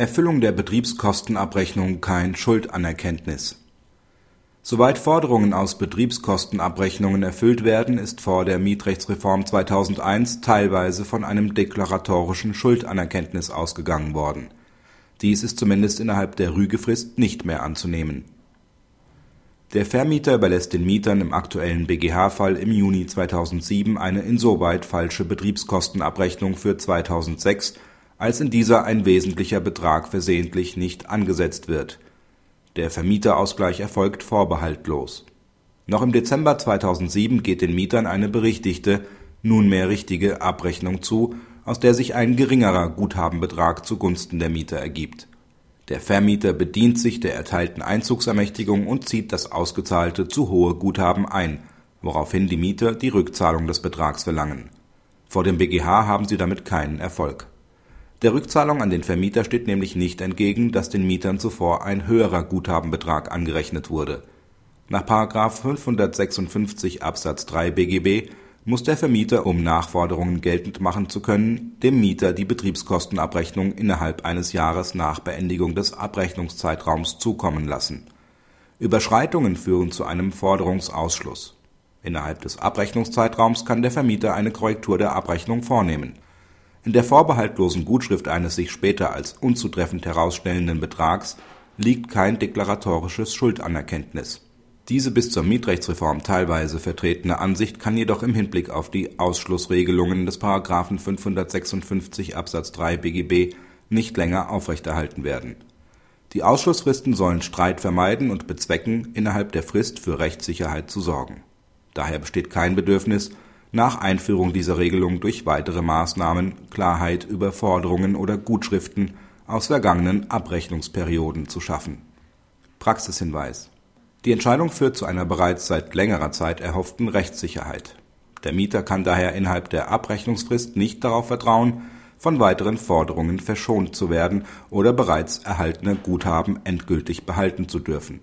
Erfüllung der Betriebskostenabrechnung kein Schuldanerkenntnis. Soweit Forderungen aus Betriebskostenabrechnungen erfüllt werden, ist vor der Mietrechtsreform 2001 teilweise von einem deklaratorischen Schuldanerkenntnis ausgegangen worden. Dies ist zumindest innerhalb der Rügefrist nicht mehr anzunehmen. Der Vermieter überlässt den Mietern im aktuellen BGH-Fall im Juni 2007 eine insoweit falsche Betriebskostenabrechnung für 2006 als in dieser ein wesentlicher Betrag versehentlich nicht angesetzt wird. Der Vermieterausgleich erfolgt vorbehaltlos. Noch im Dezember 2007 geht den Mietern eine berichtigte, nunmehr richtige Abrechnung zu, aus der sich ein geringerer Guthabenbetrag zugunsten der Mieter ergibt. Der Vermieter bedient sich der erteilten Einzugsermächtigung und zieht das ausgezahlte zu hohe Guthaben ein, woraufhin die Mieter die Rückzahlung des Betrags verlangen. Vor dem BGH haben sie damit keinen Erfolg der Rückzahlung an den Vermieter steht nämlich nicht entgegen, dass den Mietern zuvor ein höherer Guthabenbetrag angerechnet wurde. Nach § 556 Absatz 3 BGB muss der Vermieter, um Nachforderungen geltend machen zu können, dem Mieter die Betriebskostenabrechnung innerhalb eines Jahres nach Beendigung des Abrechnungszeitraums zukommen lassen. Überschreitungen führen zu einem Forderungsausschluss. Innerhalb des Abrechnungszeitraums kann der Vermieter eine Korrektur der Abrechnung vornehmen in der vorbehaltlosen Gutschrift eines sich später als unzutreffend herausstellenden Betrags liegt kein deklaratorisches Schuldanerkenntnis. Diese bis zur Mietrechtsreform teilweise vertretene Ansicht kann jedoch im Hinblick auf die Ausschlussregelungen des § 556 Absatz 3 BGB nicht länger aufrechterhalten werden. Die Ausschlussfristen sollen Streit vermeiden und bezwecken, innerhalb der Frist für Rechtssicherheit zu sorgen. Daher besteht kein Bedürfnis nach Einführung dieser Regelung durch weitere Maßnahmen Klarheit über Forderungen oder Gutschriften aus vergangenen Abrechnungsperioden zu schaffen. Praxishinweis Die Entscheidung führt zu einer bereits seit längerer Zeit erhofften Rechtssicherheit. Der Mieter kann daher innerhalb der Abrechnungsfrist nicht darauf vertrauen, von weiteren Forderungen verschont zu werden oder bereits erhaltene Guthaben endgültig behalten zu dürfen.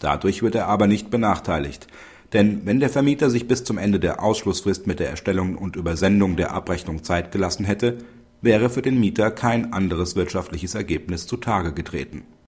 Dadurch wird er aber nicht benachteiligt denn wenn der Vermieter sich bis zum Ende der Ausschlussfrist mit der Erstellung und Übersendung der Abrechnung Zeit gelassen hätte, wäre für den Mieter kein anderes wirtschaftliches Ergebnis zutage getreten